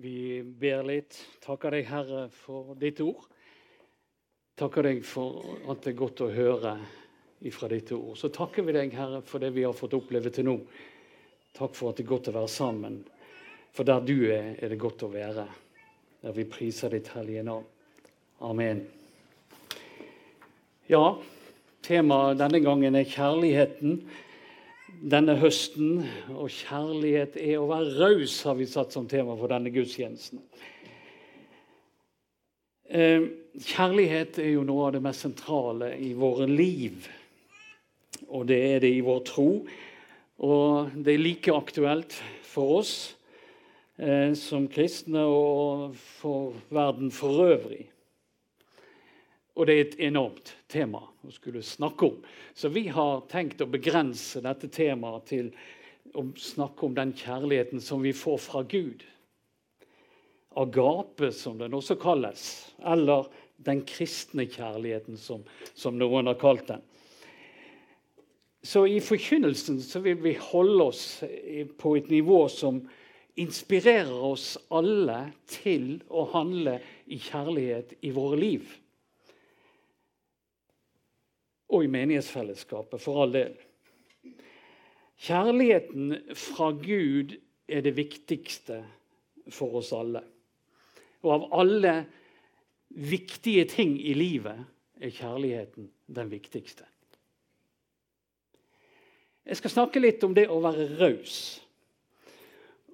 Vi ber litt. Takker deg, Herre, for ditt ord. Takker deg for at det er godt å høre ifra ditt ord. Så takker vi deg, Herre, for det vi har fått oppleve til nå. Takk for at det er godt å være sammen. For der du er, er det godt å være. Der vi priser ditt hellige navn. Amen. Ja, temaet denne gangen er kjærligheten denne høsten. Og kjærlighet er å være raus, har vi satt som tema for denne gudstjenesten. Eh, kjærlighet er jo noe av det mest sentrale i våre liv. Og det er det i vår tro. Og det er like aktuelt for oss eh, som kristne og for verden for øvrig. Og det er et enormt tema å skulle snakke om. Så vi har tenkt å begrense dette temaet til å snakke om den kjærligheten som vi får fra Gud. Agape, som den også kalles. Eller den kristne kjærligheten, som, som noen har kalt den. Så i forkynnelsen så vil vi holde oss på et nivå som inspirerer oss alle til å handle i kjærlighet i våre liv og i menighetsfellesskapet, for all del. Kjærligheten fra Gud er det viktigste for oss alle. Og av alle viktige ting i livet er kjærligheten den viktigste. Jeg skal snakke litt om det å være raus.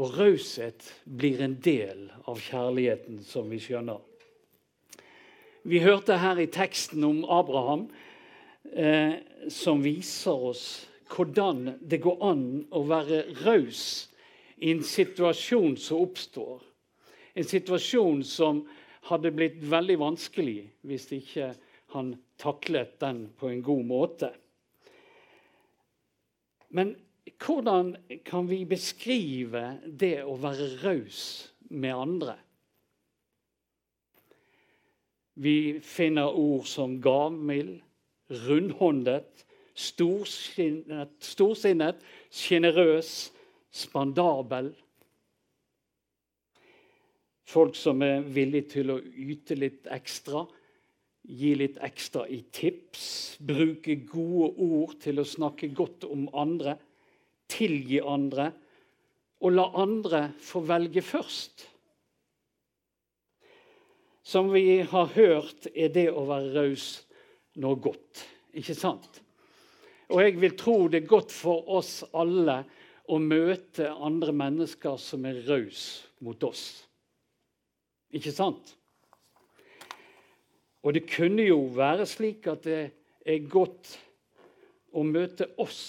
Og raushet blir en del av kjærligheten, som vi skjønner. Vi hørte her i teksten om Abraham eh, som viser oss hvordan det går an å være raus i en situasjon som oppstår. En situasjon som hadde blitt veldig vanskelig hvis ikke han taklet den på en god måte. Men hvordan kan vi beskrive det å være raus med andre? Vi finner ord som gavmild, rundhåndet, storsinnet, storsinnet sjenerøs, spandabel. Folk som er villige til å yte litt ekstra, gi litt ekstra i tips, bruke gode ord til å snakke godt om andre, tilgi andre og la andre få velge først. Som vi har hørt, er det å være raus noe godt. Ikke sant? Og jeg vil tro det er godt for oss alle å møte andre mennesker som er rause mot oss. Ikke sant? Og det kunne jo være slik at det er godt å møte oss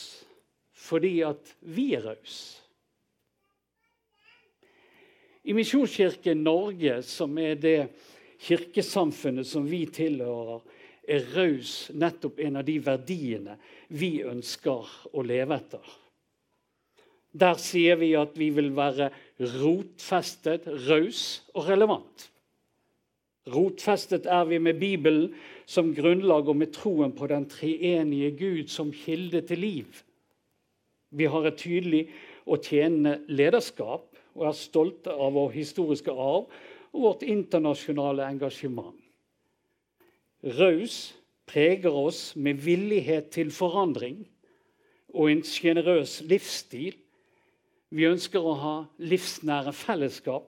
fordi at vi er rause. I Misjonskirken Norge, som er det kirkesamfunnet som vi tilhører, er raus nettopp en av de verdiene vi ønsker å leve etter. Der sier vi at vi vil være rotfestet, raus og relevant. Rotfestet er vi med Bibelen som grunnlag og med troen på den treenige Gud som kilde til liv. Vi har et tydelig og tjenende lederskap og er stolte av vår historiske arv og vårt internasjonale engasjement. Raus preger oss med villighet til forandring og en sjenerøs livsstil. Vi ønsker å ha livsnære fellesskap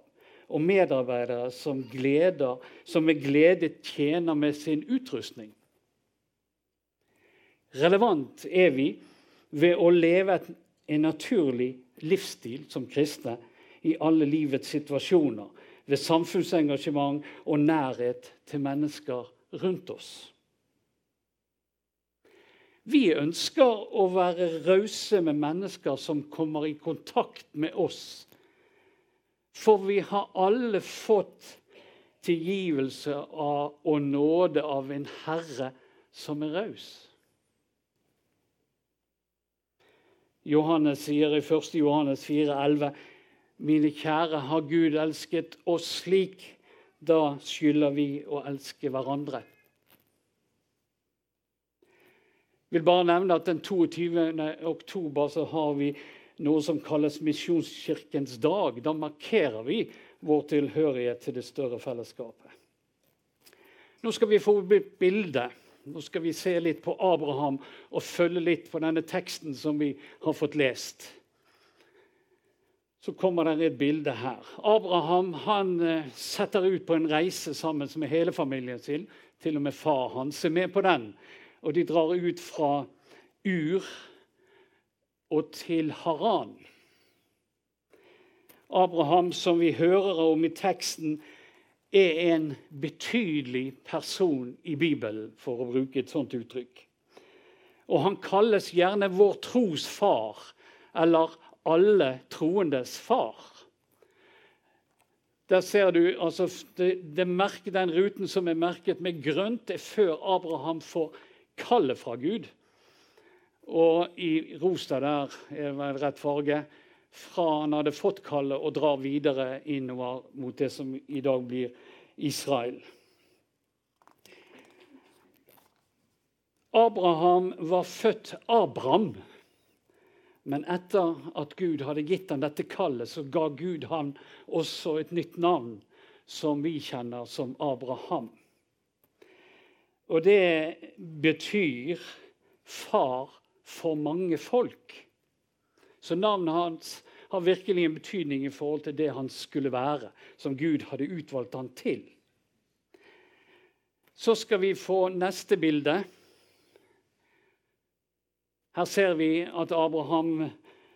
og medarbeidere som, gleder, som med glede tjener med sin utrustning. Relevant er vi ved å leve en naturlig livsstil som kristne i alle livets situasjoner, ved samfunnsengasjement og nærhet til mennesker rundt oss. Vi ønsker å være rause med mennesker som kommer i kontakt med oss. For vi har alle fått tilgivelse av og nåde av en Herre som er raus. Johannes sier i 1. Johannes 4,11.: Mine kjære, har Gud elsket oss slik, da skylder vi å elske hverandre. Jeg vil bare nevne at Den 22. oktober så har vi noe som kalles Misjonskirkens dag. Da markerer vi vår tilhørighet til det større fellesskapet. Nå skal vi få et bilde. Nå skal vi se litt på Abraham og følge litt på denne teksten som vi har fått lest. Så kommer det et bilde her. Abraham han eh, setter ut på en reise sammen med hele familien sin. Til og med far hans er med på den. Og de drar ut fra Ur og til Haran. Abraham, som vi hører om i teksten, er en betydelig person i Bibelen, for å bruke et sånt uttrykk. Og han kalles gjerne vår tros far, eller alle troendes far. Der ser du altså, det, det merke, Den ruten som er merket med grønt, er før Abraham får kallet fra Gud. Og i rosa der er det rett farge fra han hadde fått kallet, og drar videre innover mot det som i dag blir Israel. Abraham var født Abraham. Men etter at Gud hadde gitt ham dette kallet, så ga Gud ham også et nytt navn, som vi kjenner som Abraham. Og det betyr far for mange folk. Så navnet hans har virkelig en betydning i forhold til det han skulle være, som Gud hadde utvalgt han til. Så skal vi få neste bilde. Her ser vi at Abraham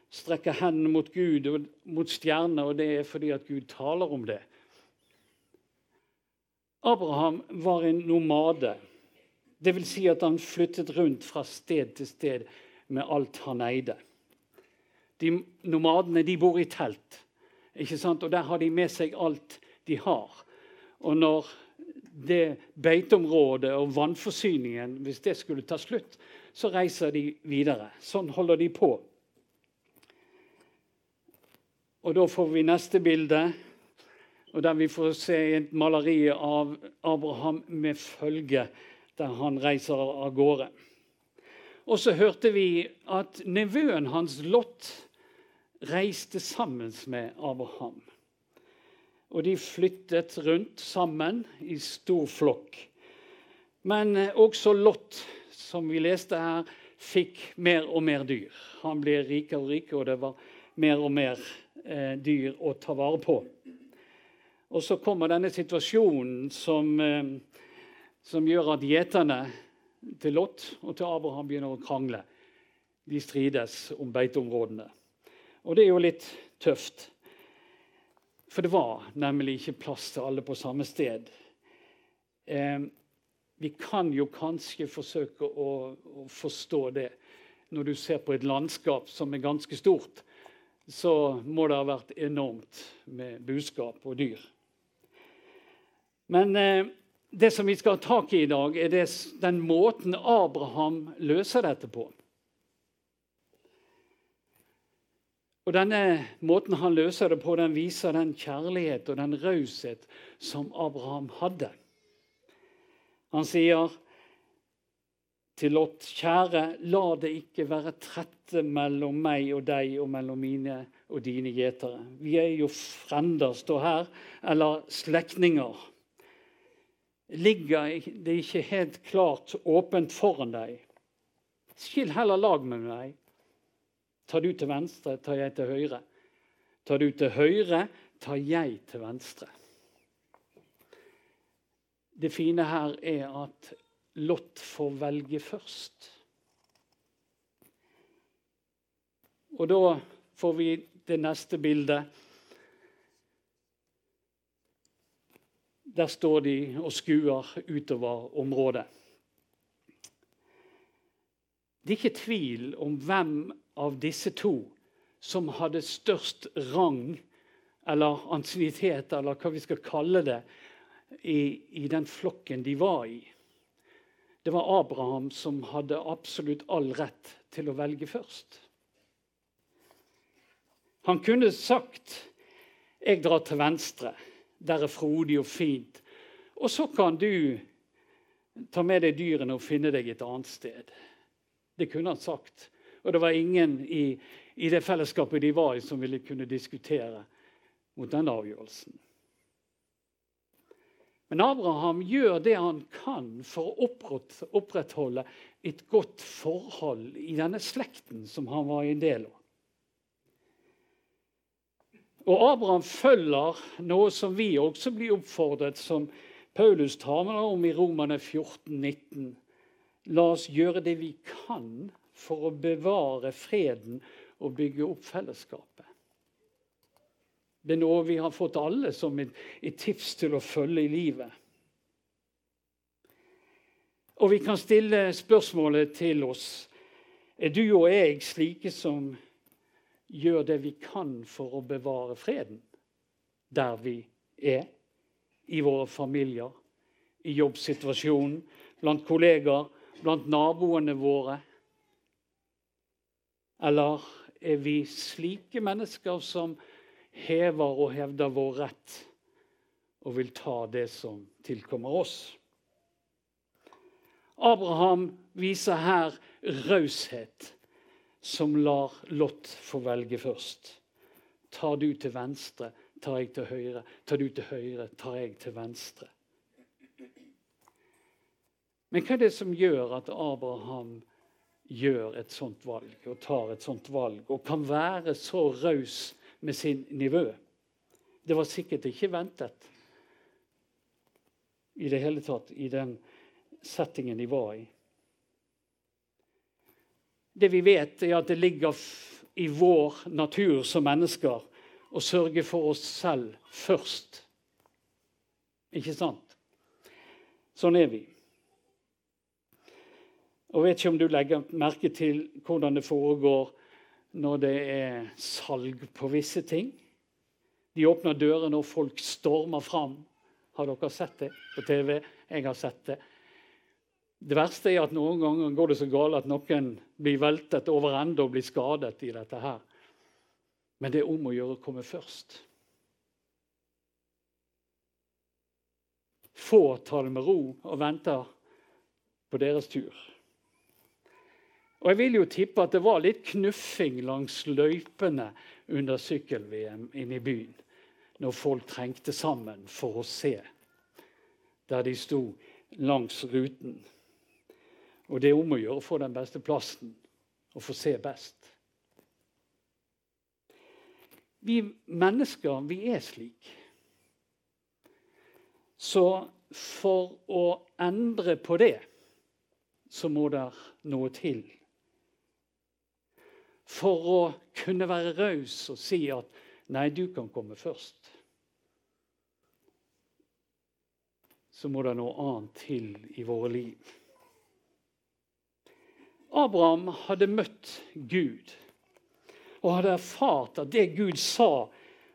strekker hendene mot Gud og mot stjerner, og det er fordi at Gud taler om det. Abraham var en nomade. Dvs. Si at han flyttet rundt fra sted til sted med alt han eide. De nomadene de bor i telt, ikke sant? og der har de med seg alt de har. Og når det beiteområdet og vannforsyningen hvis det skulle ta slutt, så reiser de videre. Sånn holder de på. Og Da får vi neste bilde, og der vi får se et maleri av Abraham med følge, der han reiser av gårde. Og så hørte vi at nevøen hans Lot reiste sammen med Abraham. Og de flyttet rundt sammen i stor flokk. Men eh, også Lot, som vi leste her, fikk mer og mer dyr. Han ble rikere og rikere, og det var mer og mer eh, dyr å ta vare på. Og så kommer denne situasjonen som, eh, som gjør at gjeterne til Lot og til Abraham begynner å krangle. De strides om beiteområdene. Og det er jo litt tøft. For det var nemlig ikke plass til alle på samme sted. Eh, vi kan jo kanskje forsøke å, å, forstå det. Når du ser på et landskap som er ganske stort, så må det ha vært enormt med buskap og dyr. Men eh, det som vi skal ha tak i i dag, er det, den måten Abraham løser dette på. Og Denne måten han løser det på, den viser den kjærlighet og den raushet som Abraham hadde. Han sier til Lot, kjære, la det ikke være trette mellom meg og deg og mellom mine og dine gjetere. Vi er jo frender, står her, eller slektninger. Ligger det ikke helt klart åpent foran deg? Skill heller lag med meg. Tar du til venstre, tar jeg til høyre. Tar du til høyre, tar jeg til venstre. Det fine her er at Lot får velge først. Og da får vi det neste bildet. Der står de og skuer utover området. Det er ikke tvil om hvem av disse to som hadde størst rang eller ansiennitet, eller hva vi skal kalle det, i, i, den flokken de var i. Det var Abraham som hadde absolutt all rett til å velge først. Han kunne sagt 'Jeg drar til venstre. Der er frodig og fint.' Og så kan du ta med deg dyrene og finne deg et annet sted. Det kunne han sagt. Og det var ingen i, i det fellesskapet de var i, som ville kunne diskutere mot den avgjørelsen. Men Abraham gjør det han kan for å opprettholde et godt forhold i denne slekten som han var en del av. Og Abraham følger noe som vi også blir oppfordret, som Paulus taler om i Romane 14, 19. La oss gjøre det vi kan for å bevare freden og bygge opp fellesskapet. Det er noe vi har fått alle som et, tips til å følge i livet. Og vi kan stille spørsmålet til oss er du og jeg slike som gjør det vi kan for å bevare freden der vi er, i våre familier, i jobbsituasjonen, blant kollegaer, blant naboene våre? Eller er vi slike mennesker som hever og hevder vår rett og vil ta det som tilkommer oss? Abraham viser her raushet som lar Lot få velge først. Tar du til venstre, tar jeg til høyre. Tar du til høyre, tar jeg til venstre. Men hva er det som gjør at Abraham gjør et sånt valg og tar et sånt valg og kan være så raus med sin nivå? Det var sikkert ikke ventet i det hele tatt i den settingen de var i. Det vi vet, er at det ligger i vår natur som mennesker å sørge for oss selv først. Ikke sant? Sånn er vi. Og vet ikke om du legger merke til hvordan det foregår når det er salg på visse ting. De åpner dørene, når folk stormer fram. Har dere sett det på TV? Jeg har sett det. Det verste er at noen ganger går det så galt at noen blir veltet over ende og blir skadet i dette her. Men det er om å gjøre å komme først. Få tar det med ro og venter på deres tur. Og Jeg vil jo tippe at det var litt knuffing langs løypene under sykkel-VM inne i byen når folk trengte sammen for å se der de sto langs ruten. Og det er om å gjøre å få den beste plassen og få se best. Vi mennesker, vi er slik. Så for å endre på det, så må det noe til. For å kunne være raus og si at 'nei, du kan komme først', så må det noe annet til i våre liv. Abraham hadde møtt Gud og hadde erfart at det Gud sa,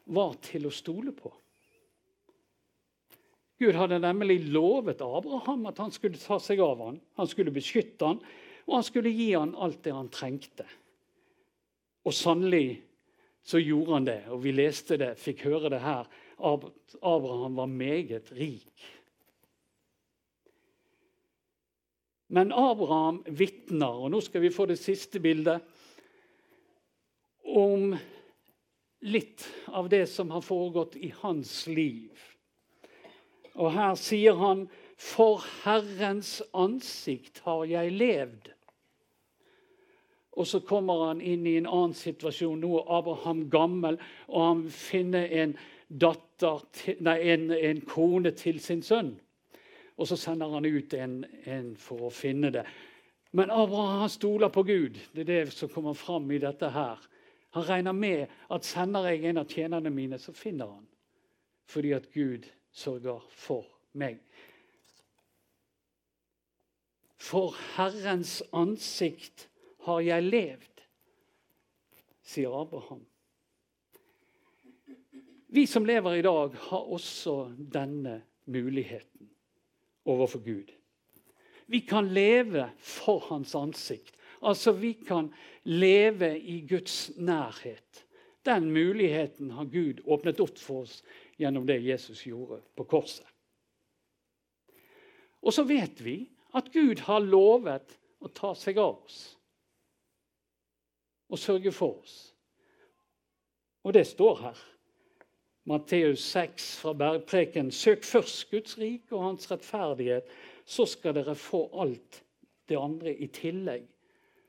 var til å stole på. Gud hadde nemlig lovet Abraham at han skulle ta seg av ham, han skulle beskytte ham, og han skulle gi ham alt det han trengte. Og sannelig så gjorde han det, og vi leste det, fikk høre det her. Abraham var meget rik. Men Abraham vitner, og nå skal vi få det siste bildet, om litt av det som har foregått i hans liv. Og her sier han For Herrens ansikt har jeg levd. Og så kommer han inn i en annen situasjon. Nå er Abraham gammel, og han finner en, datter, nei, en, en kone til sin sønn. Og så sender han ut en, en for å finne det. Men Abraham stoler på Gud. Det er det som kommer fram i dette her. Han regner med at sender jeg en av tjenerne mine, så finner han. Fordi at Gud sørger for meg. For Herrens ansikt har jeg levd, sier Abraham. Vi som lever i dag, har også denne muligheten overfor Gud. Vi kan leve for hans ansikt. Altså, vi kan leve i Guds nærhet. Den muligheten har Gud åpnet opp for oss gjennom det Jesus gjorde på korset. Og så vet vi at Gud har lovet å ta seg av oss og sørge for oss. Og det står her. Matteus 6 fra Bergpreken. Søk først Guds rike og hans rettferdighet, så skal dere få alt det andre i tillegg.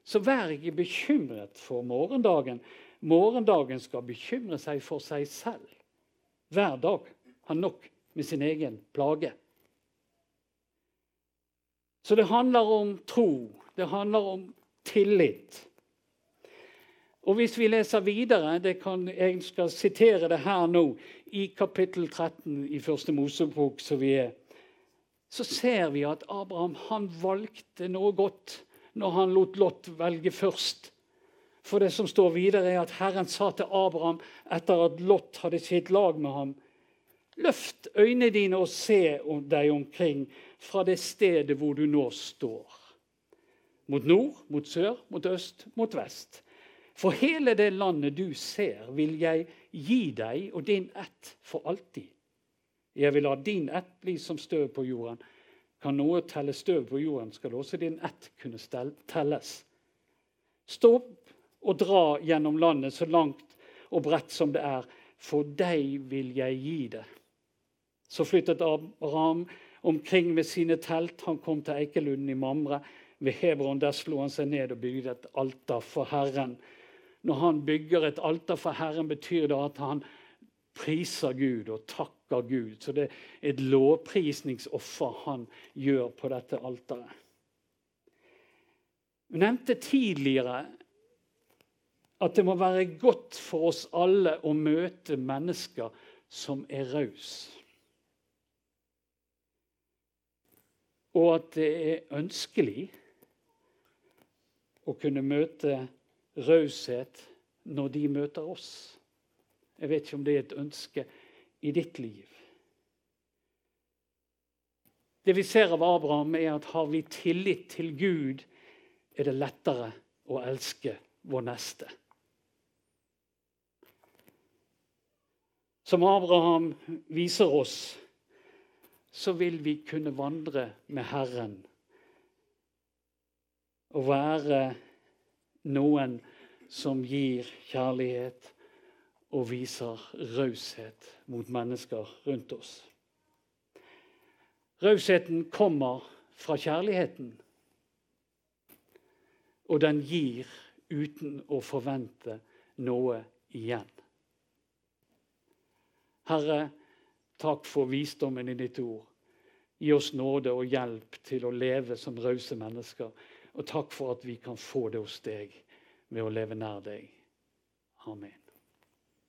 Så vær ikke bekymret for morgendagen. Morgendagen skal bekymre seg for seg selv. Hver dag har nok med sin egen plage. Så det handler om tro. Det handler om tillit. Og Hvis vi leser videre, kan, jeg skal sitere det her nå, i kapittel 13 i første Mosebok, så, vi er, så ser vi at Abraham han valgte noe godt når han lot Lot velge først. For det som står videre, er at Herren sa til Abraham etter at Lot hadde sitt lag med ham Løft øynene dine og se deg omkring fra det stedet hvor du nå står. Mot nord, mot sør, mot øst, mot vest. For hele det landet du ser, vil jeg gi deg og din ett for alltid. Jeg vil la din ett bli som støv på jorden. Kan noe telle støv på jorden, skal også din ett kunne telles. Stå opp og dra gjennom landet så langt og bredt som det er. For deg vil jeg gi det. Så flyttet Abraham omkring med sine telt. Han kom til Eikelunden i Mamre. Ved Hebron der slo han seg ned og bygde et alter for Herren når han bygger et alter for Herren, betyr det at han priser Gud og takker Gud. Så det er et lovprisningsoffer han gjør på dette alteret. Vi nevnte tidligere at det må være godt for oss alle å møte mennesker som er rause. Og at det er ønskelig å kunne møte raushet når de møter oss. Jeg vet ikke om det er et ønske i ditt liv. Det vi ser av Abraham, er at har vi tillit til Gud, er det lettere å elske vår neste. Som Abraham viser oss, så vil vi kunne vandre med Herren og være noen som gir kjærlighet og viser raushet mot mennesker rundt oss. Rausheten kommer fra kjærligheten, og den gir uten å forvente noe igjen. Herre, takk for visdommen i ditt ord. Gi oss nåde og hjelp til å leve som rause mennesker og takk for at vi kan få det hos deg ved å leve nær deg. Amen.